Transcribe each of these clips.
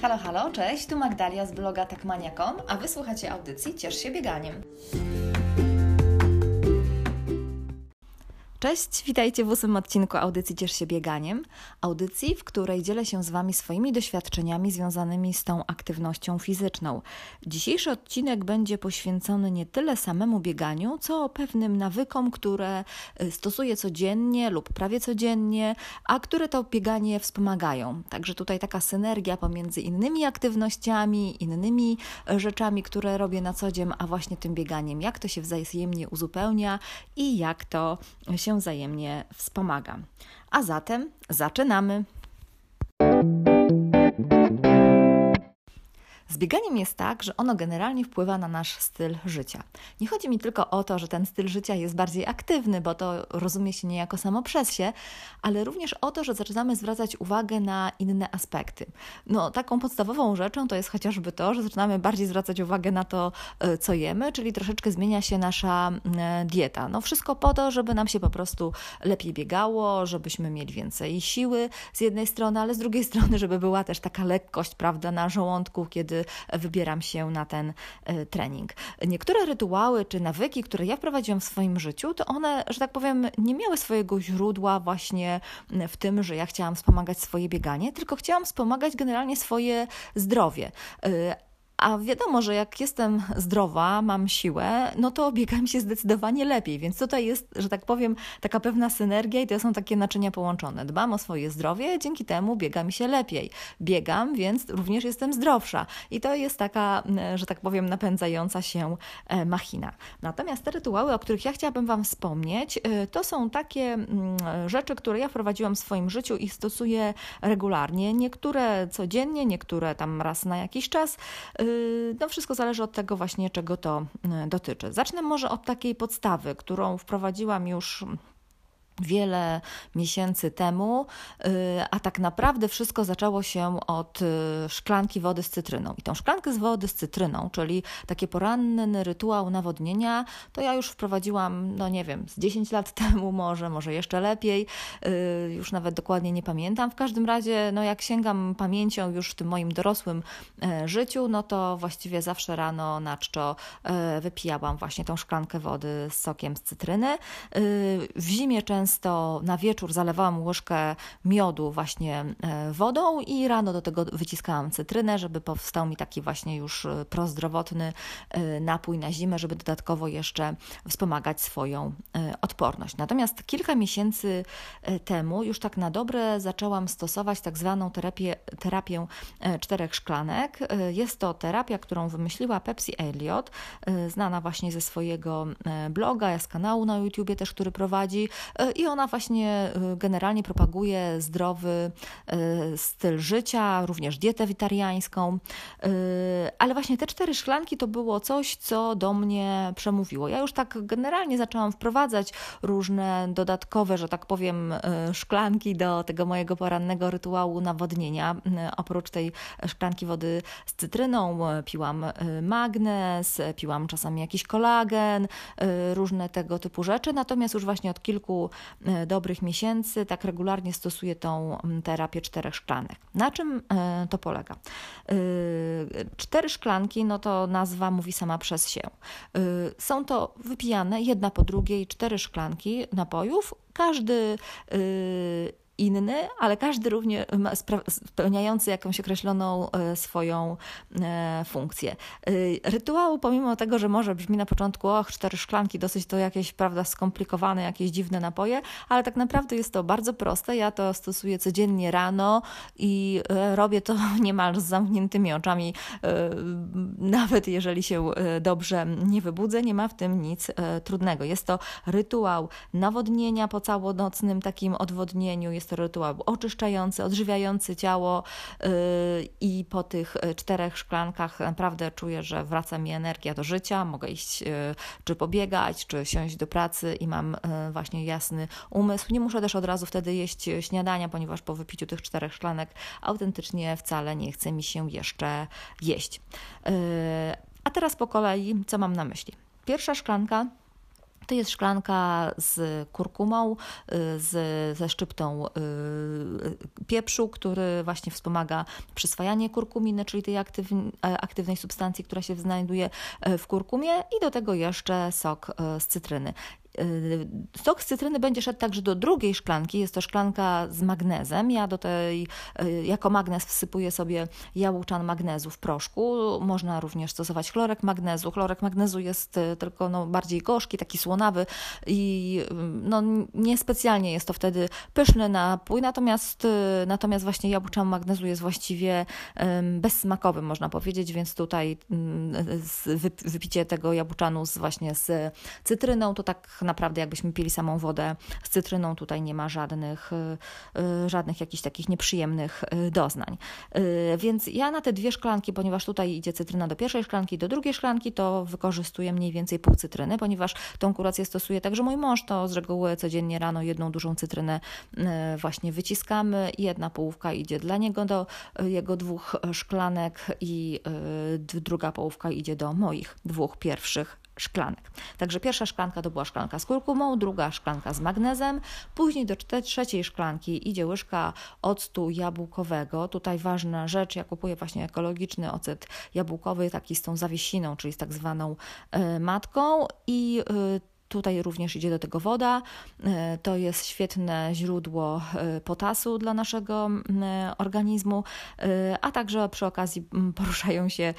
Halo, halo, cześć, tu Magdalia z bloga takmania.com, a wysłuchacie audycji Ciesz się bieganiem. Cześć, witajcie w ósmym odcinku audycji Ciesz się bieganiem. Audycji, w której dzielę się z Wami swoimi doświadczeniami związanymi z tą aktywnością fizyczną. Dzisiejszy odcinek będzie poświęcony nie tyle samemu bieganiu, co pewnym nawykom, które y, stosuję codziennie lub prawie codziennie, a które to bieganie wspomagają. Także tutaj taka synergia pomiędzy innymi aktywnościami, innymi rzeczami, które robię na co dzień, a właśnie tym bieganiem. Jak to się wzajemnie uzupełnia i jak to się wzajemnie wspomaga. A zatem zaczynamy. Z bieganiem jest tak, że ono generalnie wpływa na nasz styl życia. Nie chodzi mi tylko o to, że ten styl życia jest bardziej aktywny, bo to rozumie się niejako samo przez się, ale również o to, że zaczynamy zwracać uwagę na inne aspekty. No, taką podstawową rzeczą to jest chociażby to, że zaczynamy bardziej zwracać uwagę na to, e, co jemy, czyli troszeczkę zmienia się nasza e, dieta. No, wszystko po to, żeby nam się po prostu lepiej biegało, żebyśmy mieli więcej siły z jednej strony, ale z drugiej strony, żeby była też taka lekkość, prawda, na żołądku, kiedy wybieram się na ten e, trening. Niektóre rytuały czy nawyki, które ja wprowadziłam w swoim życiu, to one, że tak powiem, nie miały swojego źródła właśnie w tym, że ja chciałam wspomagać swoje bieganie, tylko chciałam wspomagać generalnie swoje zdrowie. A wiadomo, że jak jestem zdrowa, mam siłę, no to biega mi się zdecydowanie lepiej. Więc tutaj jest, że tak powiem, taka pewna synergia i to są takie naczynia połączone. Dbam o swoje zdrowie, dzięki temu biega mi się lepiej. Biegam, więc również jestem zdrowsza. I to jest taka, że tak powiem, napędzająca się e, machina. Natomiast te rytuały, o których ja chciałabym Wam wspomnieć, e, to są takie rzeczy, które ja wprowadziłam w swoim życiu i stosuję regularnie. Niektóre codziennie, niektóre tam raz na jakiś czas e, no wszystko zależy od tego właśnie, czego to y, dotyczy. Zacznę może od takiej podstawy, którą wprowadziłam już wiele miesięcy temu, y, a tak naprawdę wszystko zaczęło się od y, szklanki wody z cytryną. I tą szklankę z wody z cytryną, czyli taki poranny rytuał nawodnienia, to ja już wprowadziłam, no nie wiem, z 10 lat temu może, może jeszcze lepiej, y, już nawet dokładnie nie pamiętam. W każdym razie, no jak sięgam pamięcią już w tym moim dorosłym e, życiu, no to właściwie zawsze rano na czczo e, wypijałam właśnie tą szklankę wody z sokiem z cytryny. W zimie często często na wieczór zalewałam łyżkę miodu właśnie e, wodą i rano do tego wyciskałam cytrynę, żeby powstał mi taki właśnie już e, prozdrowotny e, napój na zimę, żeby dodatkowo jeszcze wspomagać swoją odporność. Natomiast kilka miesięcy temu już tak na dobre zaczęłam stosować tak zwaną terapię, terapię czterech szklanek. Jest to terapia, którą wymyśliła Pepsi Elliot, znana właśnie ze swojego bloga, z kanału na YouTubie też, który prowadzi i ona właśnie y, generalnie propaguje zdrowy y, styl życia, również dietę witariańską. Y, ale właśnie te cztery szklanki to było coś, co do mnie przemówiło. Ja już tak generalnie zaczęłam wprowadzać różne dodatkowe, że tak powiem, szklanki do tego mojego porannego rytuału nawodnienia. Oprócz tej szklanki wody z cytryną piłam magnez, piłam czasami jakiś kolagen, różne tego typu rzeczy. Natomiast już właśnie od kilku dobrych miesięcy tak regularnie stosuję tą terapię czterech szklanek. Na czym e, to polega? E, cztery szklanki, no to nazwa mówi sama przez się. Są to wypijane jedna po drugiej cztery szklanki napojów. Każdy inny, ale każdy również spełniający jakąś określoną e, swoją e, funkcję. E, rytuału, pomimo tego, że może brzmi na początku, och, cztery szklanki, dosyć to jakieś, prawda, skomplikowane, jakieś dziwne napoje, ale tak naprawdę jest to bardzo proste. Ja to stosuję codziennie rano i robię to niemal z zamkniętymi oczami, nawet jeżeli się dobrze nie wybudzę, nie ma w tym nic trudnego. Jest to rytuał nawodnienia po całonocnym takim odwodnieniu, jest to rytuał oczyszczający, odżywiający ciało yy, i po tych y, czterech szklankach naprawdę czuję, że wraca mi energia do życia, mogę iść yy, czy pobiegać, czy siąść do pracy i mam właśnie jasny umysł. Nie muszę też od razu wtedy jeść śniadania, ponieważ po wypiciu tych czterech szklanek autentycznie wcale nie chce mi się jeszcze jeść. A teraz po kolei, co mam na myśli? Pierwsza szklanka To jest szklanka z kurkumą, y, z, ze szczyptą y, pieprzu, który właśnie wspomaga przyswajanie kurkuminy, czyli tej aktywnej, aktywnej substancji, która się znajduje w kurkumie i do tego jeszcze sok z cytryny. Y, sok z cytryny będzie szedł także do drugiej szklanki. Jest to szklanka z magnezem. Ja do tej, y, jako magnez wsypuję sobie jałuczan magnezu w proszku. Można również stosować chlorek magnezu. Chlorek magnezu jest y, tylko no, bardziej gorzki, taki słonawy i no, niespecjalnie jest to wtedy pyszny napój, natomiast, natomiast właśnie jałuczan magnezu jest właściwie bezsmakowy, można powiedzieć, więc tutaj wypicie tego jabłczanu z, właśnie z cytryną to tak naprawdę jakbyśmy pili samą wodę z cytryną, tutaj nie ma żadnych, y, y, żadnych jakichś takich nieprzyjemnych y, doznań. Więc ja na te dwie szklanki, ponieważ tutaj idzie cytryna do pierwszej szklanki, do drugiej szklanki, to wykorzystuję mniej więcej pół cytryny, ponieważ tą kurację stosuje także mój mąż, to z reguły codziennie rano jedną dużą cytrynę właśnie wyciskamy jedna połówka idzie dla niego do jego dwóch szklanek i druga połówka idzie do moich dwóch pierwszych szklanek. Także pierwsza szklanka to była szklanka z kurkumą, druga szklanka z magnezem, później do trzeciej szklanki idzie łyżka octu jabłkowego. Tutaj ważna rzecz, ja kupuję właśnie ekologiczny ocet jabłkowy, taki z tą zawiesiną, czyli z tak zwaną e, matką i e, Tutaj również idzie do tego woda. E, to jest świetne źródło e, potasu dla naszego organizmu, e, a także przy okazji poruszają się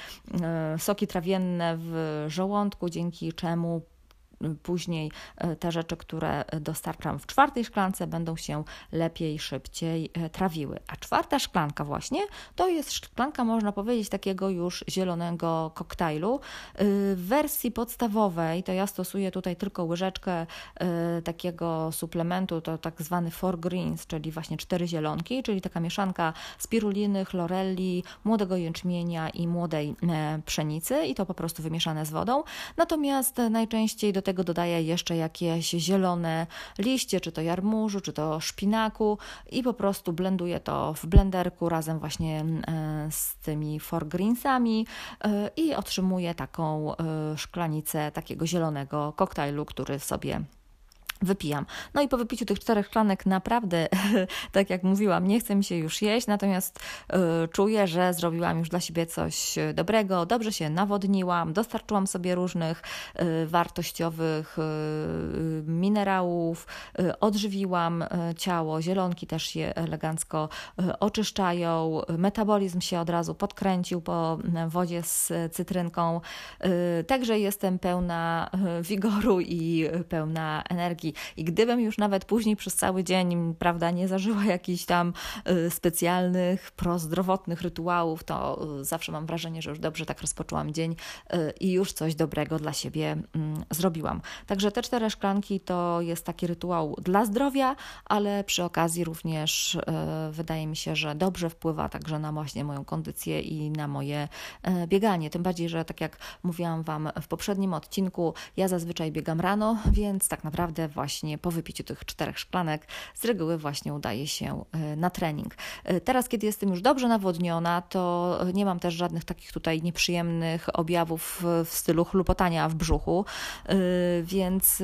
soki trawienne w żołądku, dzięki czemu później e, te rzeczy, które dostarczam w czwartej szklance, będą się lepiej, szybciej e, trawiły. A czwarta szklanka, właśnie, to jest szklanka, można powiedzieć, takiego już zielonego koktajlu. E, w wersji podstawowej to ja stosuję tutaj tylko łyżeczkę takiego suplementu, to tak zwany four greens, czyli właśnie cztery zielonki, czyli taka mieszanka spiruliny, chlorelli, młodego jęczmienia i młodej pszenicy i to po prostu wymieszane z wodą. Natomiast najczęściej do tego dodaję jeszcze jakieś zielone liście, czy to jarmużu, czy to szpinaku i po prostu blenduję to w blenderku razem właśnie e, z tymi four greensami e, i otrzymuję taką e, szklanicę takiego zielonego koktajlu, który sobie wypijam. No i po wypiciu tych czterech szklanek naprawdę, tak jak mówiłam, nie chce mi się już jeść, natomiast y, czuję, że zrobiłam już dla siebie coś dobrego, dobrze się nawodniłam, dostarczyłam sobie różnych y, wartościowych y, minerałów, odżywiłam ciało, zielonki też je elegancko oczyszczają, metabolizm się od razu podkręcił po wodzie z cytrynką, także jestem pełna wigoru i pełna energii i gdybym już nawet później przez cały dzień, prawda, nie zażyła jakichś tam y, specjalnych, prozdrowotnych rytuałów, to y, zawsze mam wrażenie, że już dobrze tak rozpoczęłam dzień y, i już coś dobrego dla siebie mm, zrobiłam. Także te cztery szklanki to jest taki rytuał dla zdrowia, ale przy okazji również wydaje mi się, że dobrze wpływa także na właśnie moją kondycję i na moje bieganie. Tym bardziej, że tak jak mówiłam Wam w poprzednim odcinku, ja zazwyczaj biegam rano, więc tak naprawdę właśnie po wypiciu tych czterech szklanek z reguły właśnie udaje się e, na trening. E, teraz, kiedy jestem już dobrze nawodniona, to nie mam też żadnych takich tutaj nieprzyjemnych objawów w stylu chlupotania w brzuchu, e, więc,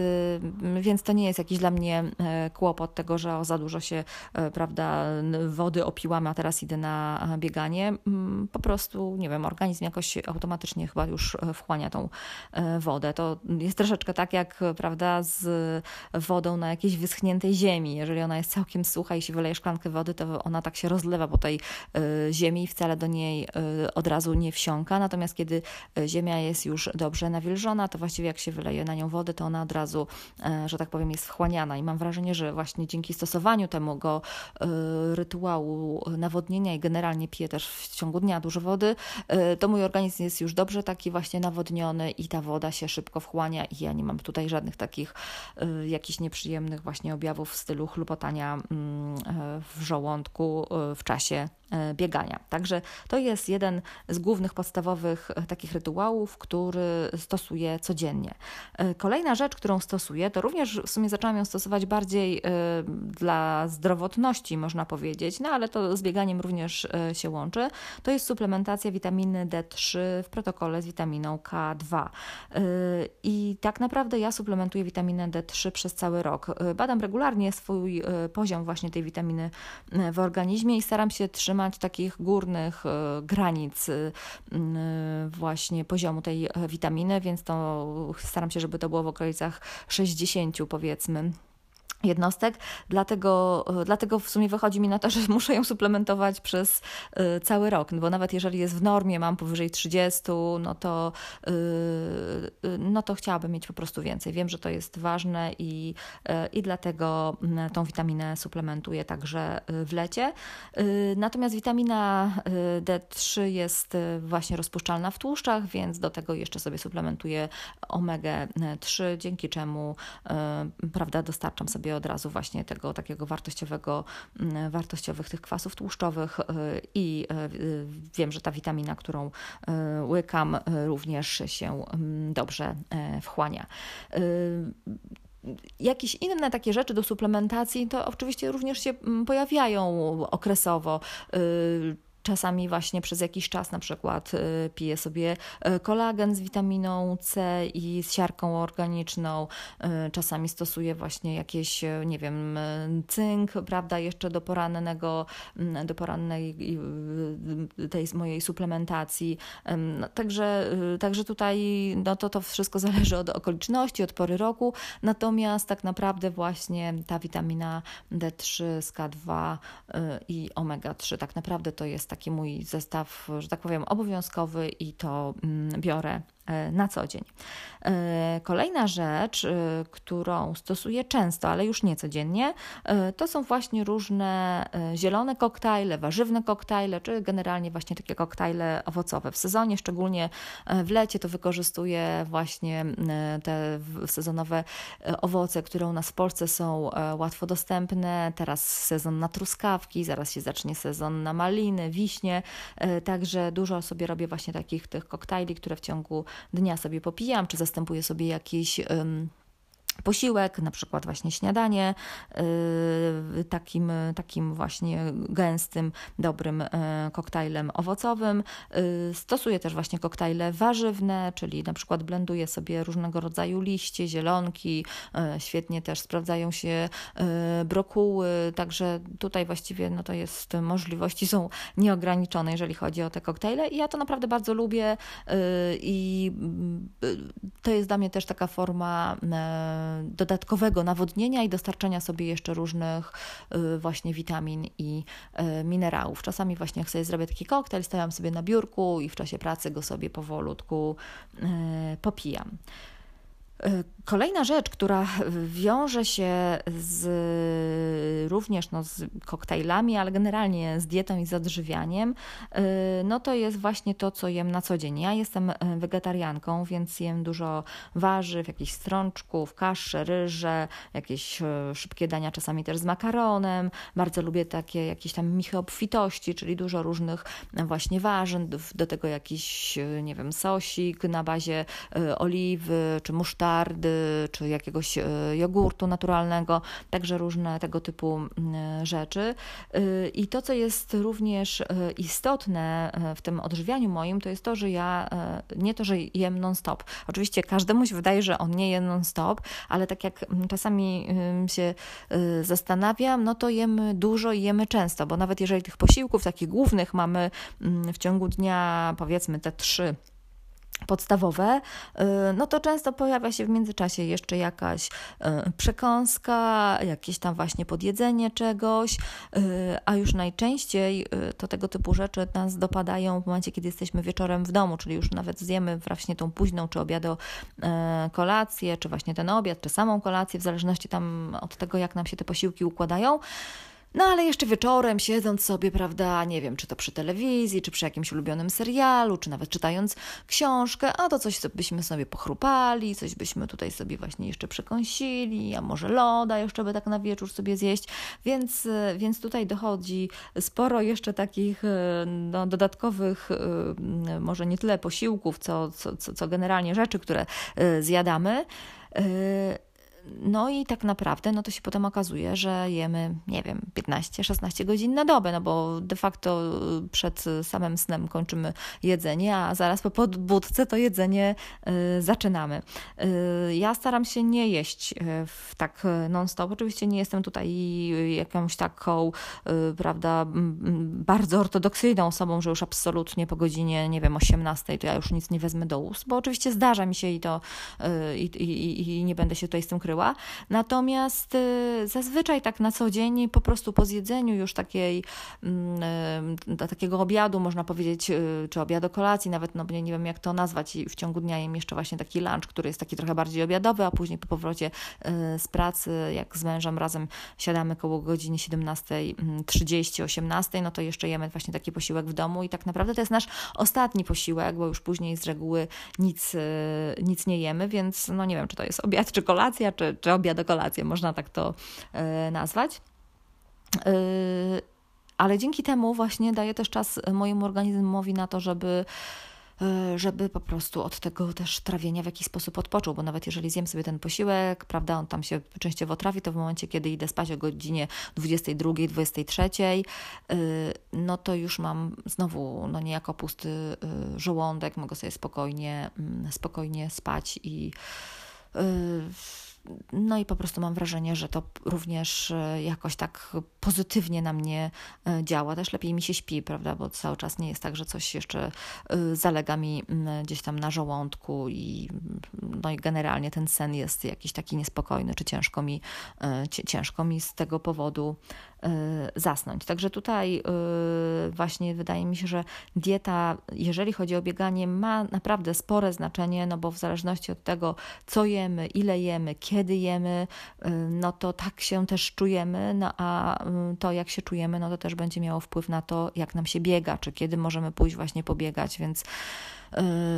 więc to nie jest jakiś dla mnie kłopot tego, że za dużo się, prawda, wody opiłam, a teraz idę na bieganie. Mm, po prostu, nie wiem, organizm jakoś automatycznie chyba już wchłania tą wodę. To jest troszeczkę tak jak, prawda, z wodą na jakiejś wyschniętej ziemi. Jeżeli ona jest całkiem sucha i się wyleje szklankę wody, to ona tak się rozlewa po tej y, ziemi i wcale do niej y, od razu nie wsiąka. Natomiast kiedy y, ziemia jest już dobrze nawilżona, to właściwie jak się wyleje na nią wody, to ona od razu, że tak powiem, jest wchłaniana. I mam wrażenie, że właśnie dzięki stosowaniu tego rytuału nawodnienia i generalnie piję też w ciągu dnia dużo wody, to mój organizm jest już dobrze taki właśnie nawodniony i ta woda się szybko wchłania i ja nie mam tutaj żadnych takich jakichś nieprzyjemnych właśnie objawów w stylu chlupotania mm, w żołądku w czasie E, biegania. Także to jest jeden z głównych podstawowych e, takich rytuałów, który stosuję codziennie. E, kolejna rzecz, którą stosuję, to również w sumie zaczęłam ją stosować bardziej dla zdrowotności, można powiedzieć, no ale to z bieganiem również się łączy. To jest suplementacja witaminy D3 w protokole z witaminą K2. I tak naprawdę ja suplementuję witaminę D3 przez cały rok. Badam regularnie swój poziom właśnie tej witaminy w organizmie i staram się trzymać takich górnych e, granic e, właśnie poziomu tej witaminy, więc to staram się, żeby to było w okolicach 60 powiedzmy jednostek, dlatego, dlatego w sumie wychodzi mi na to, że muszę ją suplementować przez y, cały rok, bo nawet jeżeli jest w normie, mam powyżej 30, no to, y, no to chciałabym mieć po prostu więcej. Wiem, że to jest ważne i, i dlatego mm, tą witaminę suplementuję także w lecie. Natomiast witamina D3 jest właśnie rozpuszczalna w tłuszczach, więc do tego jeszcze sobie suplementuję omega 3, dzięki czemu prawda, dostarczam sobie od razu właśnie tego takiego wartościowego, mm, wartościowych tych kwasów tłuszczowych y, i y, wiem, że ta witamina, którą y, łykam, również się mm, dobrze wchłania jakieś inne takie rzeczy do suplementacji, to oczywiście również się mm, pojawiają okresowo. Czasami właśnie przez jakiś czas na przykład y, piję sobie y, kolagen z witaminą C i z siarką organiczną. Y, czasami stosuję właśnie jakieś, nie wiem, cynk, prawda, jeszcze do porannego, mm, do porannej tej mojej suplementacji. No, także, także tutaj no to, to wszystko zależy od okoliczności, od pory roku. Natomiast tak naprawdę właśnie ta witamina D3, SK2 i omega-3 tak naprawdę to jest taki mój zestaw, że tak powiem, obowiązkowy i to mm, biorę na co dzień. E, kolejna rzecz, e, którą stosuję często, ale już nie codziennie, to są właśnie różne zielone koktajle, warzywne koktajle, czy generalnie właśnie takie koktajle owocowe. W sezonie, szczególnie w lecie, to wykorzystuję właśnie te sezonowe owoce, które u nas w Polsce są łatwo dostępne. Teraz sezon na truskawki, zaraz się zacznie sezon na maliny, wiśnie, także dużo sobie robię właśnie takich tych koktajli, które w ciągu dnia sobie popijam, czy zastępuję sobie jakiś posiłek, na przykład właśnie śniadanie, yy, takim, takim właśnie gęstym, dobrym yy, koktajlem owocowym. Yy, stosuję też właśnie koktajle warzywne, czyli na przykład blenduję sobie różnego rodzaju liście, zielonki, świetnie też sprawdzają się brokuły, także tutaj właściwie no to jest, możliwości są nieograniczone, jeżeli chodzi o te koktajle i ja to naprawdę bardzo lubię i to jest dla mnie też taka forma dodatkowego nawodnienia i dostarczania sobie jeszcze różnych y, właśnie witamin i y, minerałów. Czasami właśnie jak sobie zrobię taki koktajl, stawiam sobie na biurku i w czasie pracy go sobie powolutku y, popijam. E, kolejna rzecz, która wiąże się z, również no, z koktajlami, ale generalnie z dietą i z odżywianiem, e, no to jest właśnie to, co jem na co dzień. Ja jestem e, wegetarianką, więc jem dużo warzyw, jakichś strączków, kasze, ryże, jakieś szybkie dania, czasami też z makaronem. Bardzo lubię takie jakieś tam michy obfitości, czyli dużo różnych właśnie warzyw, do tego jakiś, nie wiem, sosik na bazie oliwy czy musztardy, musztardy czy jakiegoś e, jogurtu naturalnego, także różne tego typu rzeczy. E, I to, co jest również e, istotne w tym odżywianiu moim, to jest to, że ja nie to, że jem non-stop. Oczywiście każdemu się wydaje, że on nie je non-stop, ale tak jak czasami się zastanawiam, no to jemy dużo i jemy często, bo nawet jeżeli tych posiłków takich głównych mamy w ciągu dnia powiedzmy te trzy podstawowe, y, no to często pojawia się w międzyczasie jeszcze jakaś y, przekąska, jakieś tam właśnie podjedzenie czegoś, y, a już najczęściej to tego typu rzeczy nas dopadają w momencie, kiedy jesteśmy wieczorem w domu, czyli już nawet zjemy właśnie tą późną czy obiado kolację, czy właśnie ten obiad, czy samą kolację, w zależności tam od tego, jak nam się te posiłki układają. No ale jeszcze wieczorem, siedząc sobie, prawda, nie wiem, czy to przy telewizji, czy przy jakimś ulubionym serialu, czy nawet czytając książkę, a to coś byśmy sobie pochrupali, coś byśmy tutaj sobie właśnie jeszcze przekąsili, a może loda jeszcze by tak na wieczór sobie zjeść, więc, więc tutaj dochodzi sporo jeszcze takich no, dodatkowych, może nie tyle posiłków, co, co, co generalnie rzeczy, które zjadamy. No i tak naprawdę, no to się potem okazuje, że jemy, nie wiem, 15-16 godzin na dobę, no bo de facto przed samym snem kończymy jedzenie, a zaraz po podbudce to jedzenie y, zaczynamy. Y, ja staram się nie jeść y, w tak non-stop. Oczywiście nie jestem tutaj jakąś taką, prawda, bardzo ortodoksyjną osobą, że już absolutnie po godzinie, nie wiem, 18 to ja już nic nie wezmę do ust, bo oczywiście zdarza mi się i to i, i, i nie będę się tutaj z tym kryła Natomiast y, zazwyczaj tak na co dzień, po prostu po zjedzeniu już takiej, mm, y, takiego obiadu, można powiedzieć, y, czy obiadu kolacji, nawet no, nie, wiem jak to nazwać, i w ciągu dnia jem jeszcze właśnie taki lunch, który jest taki trochę bardziej obiadowy, a później po powrocie z pracy, jak z mężem razem siadamy koło godziny 17.30, 18, no to jeszcze jemy właśnie taki posiłek w domu i tak naprawdę to jest nasz ostatni posiłek, bo już później z reguły nic, nic nie jemy, więc no nie wiem, czy to jest obiad, czy kolacja, czy czy, czy obiad, kolację, można tak to e, nazwać. E, ale dzięki temu właśnie daję też czas mojemu organizmowi na to, żeby e, żeby po prostu od tego też trawienia w jakiś sposób odpoczął, bo nawet jeżeli zjem sobie ten posiłek, prawda, on tam się częściowo trawi, to w momencie, kiedy idę spać o godzinie 22, 23, no to już mam znowu no niejako pusty żołądek, mogę sobie spokojnie, mm, spokojnie spać i no i po prostu mam wrażenie, że to również e, jakoś tak pozytywnie na mnie e, działa. Też lepiej mi się śpi, prawda, bo cały czas nie jest tak, że coś jeszcze e, zalega mi gdzieś tam na żołądku i no i generalnie ten sen jest jakiś taki niespokojny, czy ciężko mi, ciężko mi z tego powodu zasnąć. Także tutaj właśnie wydaje mi się, że dieta, jeżeli chodzi o bieganie, ma naprawdę spore znaczenie, no bo w zależności od tego, co jemy, ile jemy, kiedy jemy, y, no to tak się też czujemy, no a to jak się czujemy, no to też będzie miało wpływ na to, jak nam się biega, czy kiedy możemy pójść właśnie pobiegać, więc,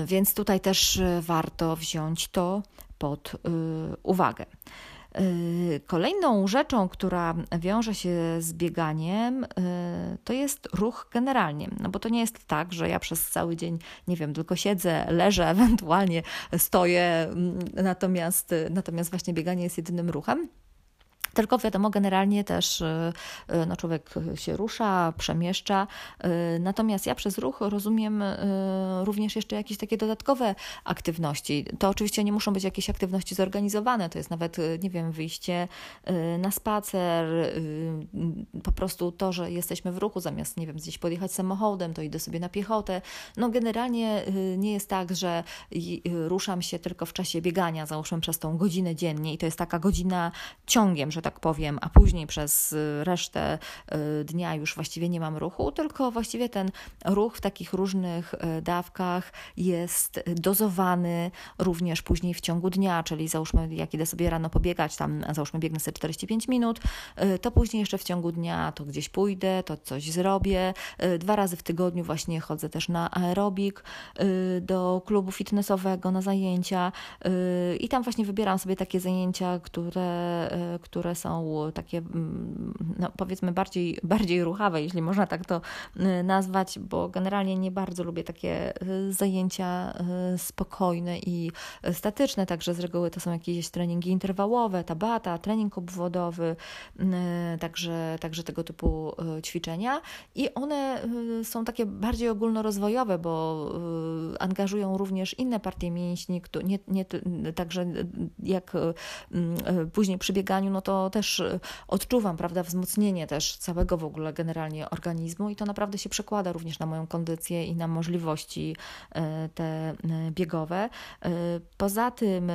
więc tutaj też warto wziąć to pod uwagę. Kolejną rzeczą, która wiąże się z bieganiem, to jest ruch generalnie. No bo to nie jest tak, że ja przez cały dzień, nie wiem, tylko siedzę, leżę, ewentualnie stoję, natomiast, natomiast właśnie bieganie jest jedynym ruchem. Tylko wiadomo, generalnie też y, y, no, człowiek się rusza, przemieszcza. Y, natomiast ja przez ruch rozumiem również jeszcze jakieś takie dodatkowe aktywności. To oczywiście nie muszą być jakieś aktywności zorganizowane, to jest nawet, nie wiem, wyjście na spacer, po prostu to, że jesteśmy w ruchu, zamiast, nie wiem, gdzieś podjechać samochodem, to idę sobie na piechotę. No generalnie nie jest tak, że ruszam się tylko w czasie biegania, załóżmy przez tą godzinę dziennie i to jest taka godzina ciągiem, że tak powiem, a później przez y, resztę y, dnia już właściwie nie mam ruchu, tylko właściwie ten ruch w takich różnych y, dawkach jest dozowany również później w ciągu dnia, czyli załóżmy, jak idę sobie rano pobiegać, tam załóżmy biegnę sobie 45 minut, to później jeszcze w ciągu dnia to gdzieś pójdę, to coś zrobię. Dwa razy w tygodniu właśnie chodzę też na aerobik do klubu fitnessowego, na zajęcia i tam właśnie wybieram sobie takie zajęcia, które, które są takie, mm, no powiedzmy, bardziej, bardziej ruchawe, jeśli można tak to y, nazwać, bo generalnie nie bardzo lubię takie y, zajęcia y, spokojne i statyczne, także z reguły to są jakieś treningi interwałowe, tabata, trening obwodowy, także, także tego typu ćwiczenia. I one są takie bardziej ogólnorozwojowe, bo angażują również inne partie mięśni, nie, nie, także jak później przy bieganiu, no to też y, odczuwam, prawda, wzmocnienie też całego w ogóle generalnie organizmu i to naprawdę się przekłada również na moją kondycję i na możliwości y, te y, biegowe. Poza tym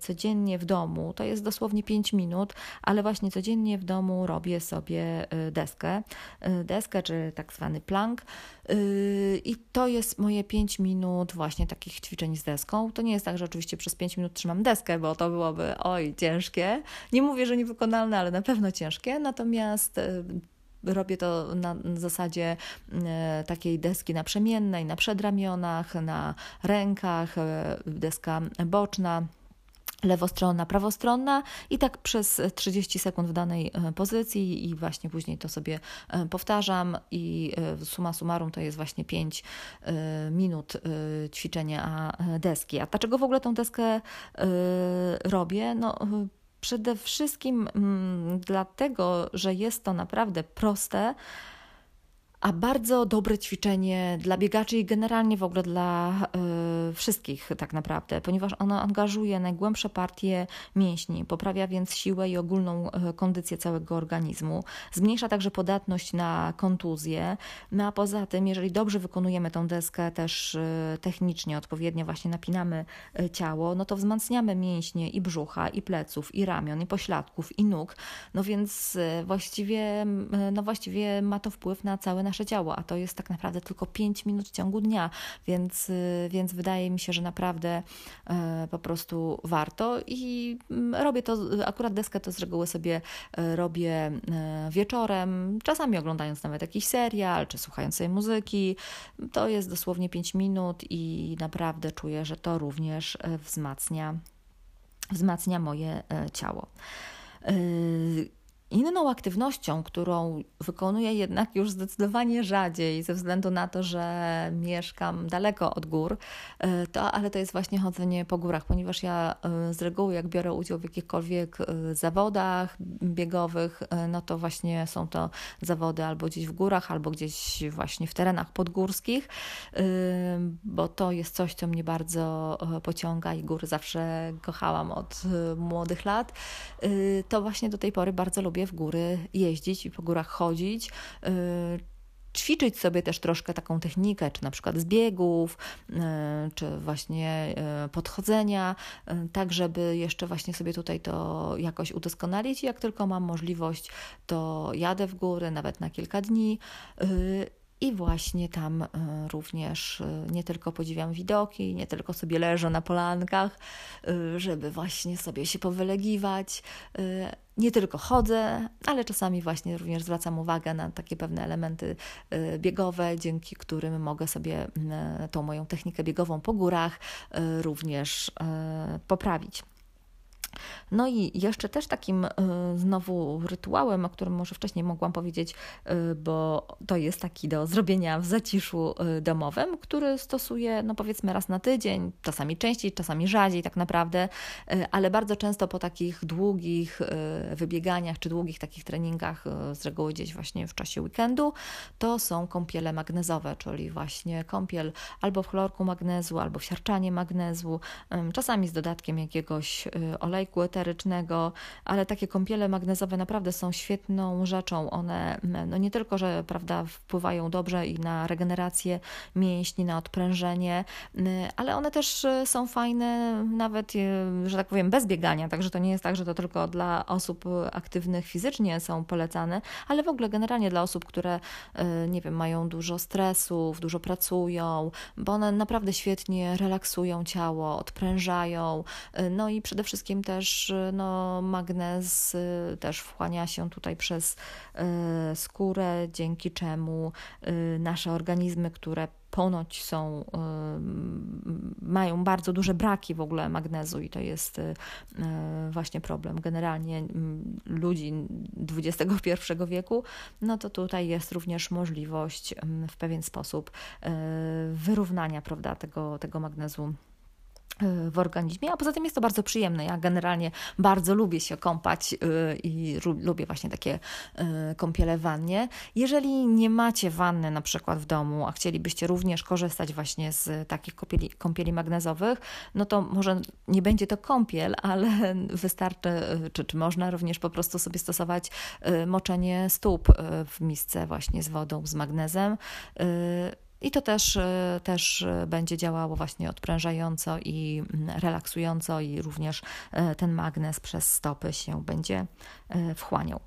codziennie w domu, to jest dosłownie 5 minut, ale właśnie codziennie w domu robię sobie deskę, deskę czy tak zwany plank i to jest moje 5 minut właśnie takich ćwiczeń z deską. To nie jest tak, że oczywiście przez 5 minut trzymam deskę, bo to byłoby oj ciężkie. Nie mówię, że niewykonalne, ale na pewno ciężkie. Natomiast robię to na zasadzie takiej deski naprzemiennej, na przedramionach, na rękach, deska boczna lewostronna, prawostronna i tak przez 30 sekund w danej e, pozycji i właśnie później to sobie e, powtarzam i e, suma summarum to jest właśnie 5 minut ćwiczenia deski. A dlaczego w ogóle tą deskę robię? No przede wszystkim mm, dlatego, że jest to naprawdę proste, a bardzo dobre ćwiczenie dla biegaczy i generalnie w ogóle dla y, wszystkich tak naprawdę, ponieważ ono angażuje najgłębsze partie mięśni, poprawia więc siłę i ogólną y, kondycję całego organizmu, zmniejsza także podatność na kontuzję, no a poza tym, jeżeli dobrze wykonujemy tą deskę też y, technicznie, odpowiednio właśnie napinamy ciało, no to wzmacniamy mięśnie i brzucha, i pleców, i ramion, i pośladków, i nóg, no więc właściwie, no właściwie ma to wpływ na całe nasze ciało, a to jest tak naprawdę tylko 5 minut w ciągu dnia, więc, y, więc wydaje mi się, że naprawdę e, po prostu warto i mm, robię to, akurat deskę to z reguły sobie e, robię e, wieczorem, czasami oglądając nawet jakiś serial, czy słuchając sobie muzyki. To jest dosłownie 5 minut i naprawdę czuję, że to również wzmacnia, wzmacnia moje ciało. Inną aktywnością, którą wykonuję jednak już zdecydowanie rzadziej, ze względu na to, że mieszkam daleko od gór, e, to, ale to jest właśnie chodzenie po górach, ponieważ ja e, z reguły, jak biorę udział w jakichkolwiek e, zawodach biegowych, no to właśnie są to zawody albo gdzieś w górach, albo gdzieś właśnie w terenach podgórskich, bo to jest coś, co mnie bardzo pociąga i góry zawsze kochałam od młodych lat. To właśnie do tej pory bardzo lubię w góry jeździć i po górach chodzić y, ćwiczyć sobie też troszkę taką technikę, czy na przykład zbiegów, y, czy właśnie y, podchodzenia, tak żeby jeszcze właśnie sobie tutaj to jakoś udoskonalić. Jak tylko mam możliwość, to jadę w góry, nawet na kilka dni i właśnie tam e, również e, nie tylko podziwiam widoki, nie tylko sobie leżę na polankach, e, żeby właśnie sobie się powylegiwać. Nie tylko chodzę, ale czasami właśnie również zwracam uwagę na takie pewne elementy biegowe, dzięki którym mogę sobie tą moją technikę biegową po górach również poprawić. No i jeszcze też takim y, znowu rytuałem, o którym może wcześniej mogłam powiedzieć, y, bo to jest taki do zrobienia w zaciszu y, domowym, który stosuję, no powiedzmy raz na tydzień, czasami częściej, czasami rzadziej tak naprawdę, ale bardzo często po takich długich wybieganiach czy długich takich treningach, z reguły gdzieś właśnie w czasie weekendu, to są kąpiele magnezowe, czyli właśnie kąpiel albo w chlorku magnezu, albo w siarczanie magnezu, czasami z dodatkiem jakiegoś olejku eterycznego, ale takie kąpiele magnezowe naprawdę są świetną rzeczą. One no nie tylko, że prawda, wpływają dobrze i na regenerację mięśni, na odprężenie, ale one też są fajne nawet, że tak powiem, bez biegania, także to nie jest tak, że to tylko dla osób aktywnych fizycznie są polecane, ale w ogóle generalnie dla osób, które nie wiem, mają dużo stresów, dużo pracują, bo one naprawdę świetnie relaksują ciało, odprężają, no i przede wszystkim też no, magnez y, też wchłania się tutaj przez y, skórę, dzięki czemu y, nasze organizmy, które ponoć są, mają bardzo duże braki w ogóle magnezu i to jest właśnie problem. Generalnie ludzi XXI wieku, no to tutaj jest również możliwość w pewien sposób wyrównania prawda, tego, tego magnezu w organizmie, a poza tym jest to bardzo przyjemne. Ja generalnie bardzo lubię się kąpać y, i lubię właśnie takie y, kąpiele w wannie. Jeżeli nie macie wanny na przykład w domu, a chcielibyście również korzystać właśnie z takich kąpieli, kąpieli magnezowych, no to może nie będzie to kąpiel, ale wystarczy, y, czy, czy można również po prostu sobie stosować moczenie stóp w misce właśnie z wodą, z magnezem i to też, e, też e, będzie działało właśnie odprężająco i mm, relaksująco, i również e, ten magnes przez stopy się będzie wchłaniał.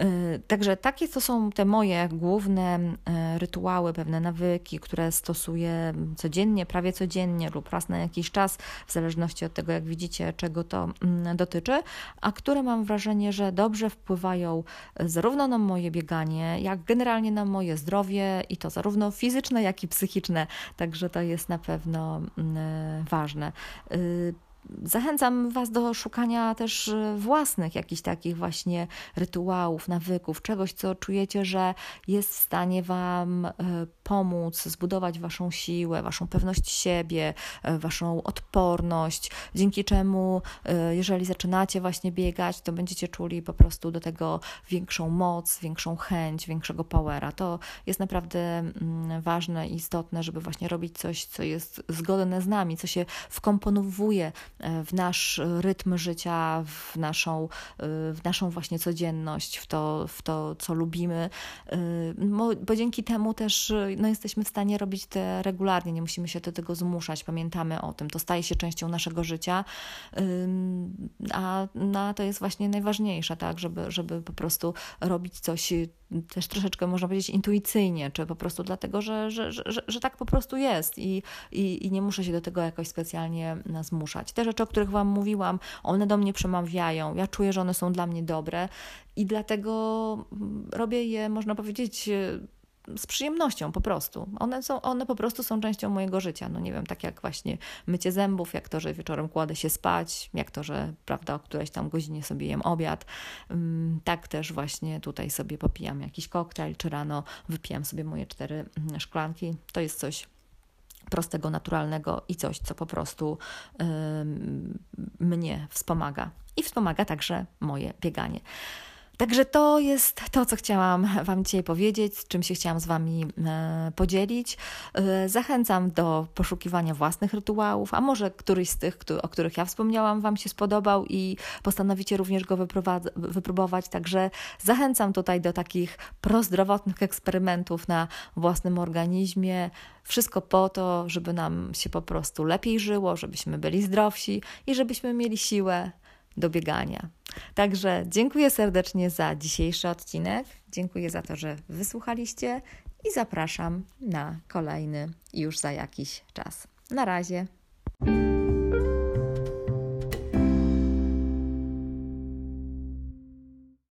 Y, także takie to są te moje główne y, rytuały, pewne nawyki, które stosuję codziennie, prawie codziennie lub raz na jakiś czas, w zależności od tego, jak widzicie, czego to mm, dotyczy, a które mam wrażenie, że dobrze wpływają zarówno na moje bieganie, jak generalnie na moje zdrowie i to zarówno fizyczne, jak i psychiczne. Także to jest na pewno mm, ważne. Y, Zachęcam Was do szukania też e, własnych jakichś takich właśnie rytuałów, nawyków, czegoś, co czujecie, że jest w stanie Wam e, pomóc zbudować Waszą siłę, Waszą pewność siebie, e, Waszą odporność, dzięki czemu, jeżeli zaczynacie właśnie biegać, to będziecie czuli po prostu do tego większą moc, większą chęć, większego powera. To jest naprawdę mm, ważne i istotne, żeby właśnie robić coś, co jest zgodne z nami, co się wkomponowuje w nasz rytm życia, w naszą, w naszą właśnie codzienność, w to, w to co lubimy, bo dzięki temu też no, jesteśmy w stanie robić to regularnie, nie musimy się do tego zmuszać, pamiętamy o tym, to staje się częścią naszego życia, a, no, to jest właśnie najważniejsze, tak, żeby, żeby po prostu robić coś też troszeczkę można powiedzieć intuicyjnie, czy po prostu dlatego, że, że, że, że tak po prostu jest i, i, i nie muszę się do tego jakoś specjalnie zmuszać. Te rzeczy, o których Wam mówiłam, one do mnie przemawiają, ja czuję, że one są dla mnie dobre i dlatego robię je, można powiedzieć, z przyjemnością po prostu. One, są, one po prostu są częścią mojego życia. No nie wiem, tak jak właśnie mycie zębów, jak to, że wieczorem kładę się spać, jak to, że prawda, o którejś tam godzinie sobie jem obiad. Mm, tak też właśnie tutaj sobie popijam jakiś koktajl, czy rano wypijam sobie moje cztery mm, szklanki. To jest coś prostego, naturalnego i coś, co po prostu mnie wspomaga. I wspomaga także moje bieganie. Także to jest to, co chciałam Wam dzisiaj powiedzieć, z czym się chciałam z Wami e, podzielić. E, zachęcam do poszukiwania własnych rytuałów, a może któryś z tych, o których ja wspomniałam, Wam się spodobał i postanowicie również go wypróbować. Także zachęcam tutaj do takich prozdrowotnych eksperymentów na własnym organizmie. Wszystko po to, żeby nam się po prostu lepiej żyło, żebyśmy byli zdrowsi i żebyśmy mieli siłę do biegania. Także dziękuję serdecznie za dzisiejszy odcinek. Dziękuję za to, że wysłuchaliście i zapraszam na kolejny już za jakiś czas. Na razie.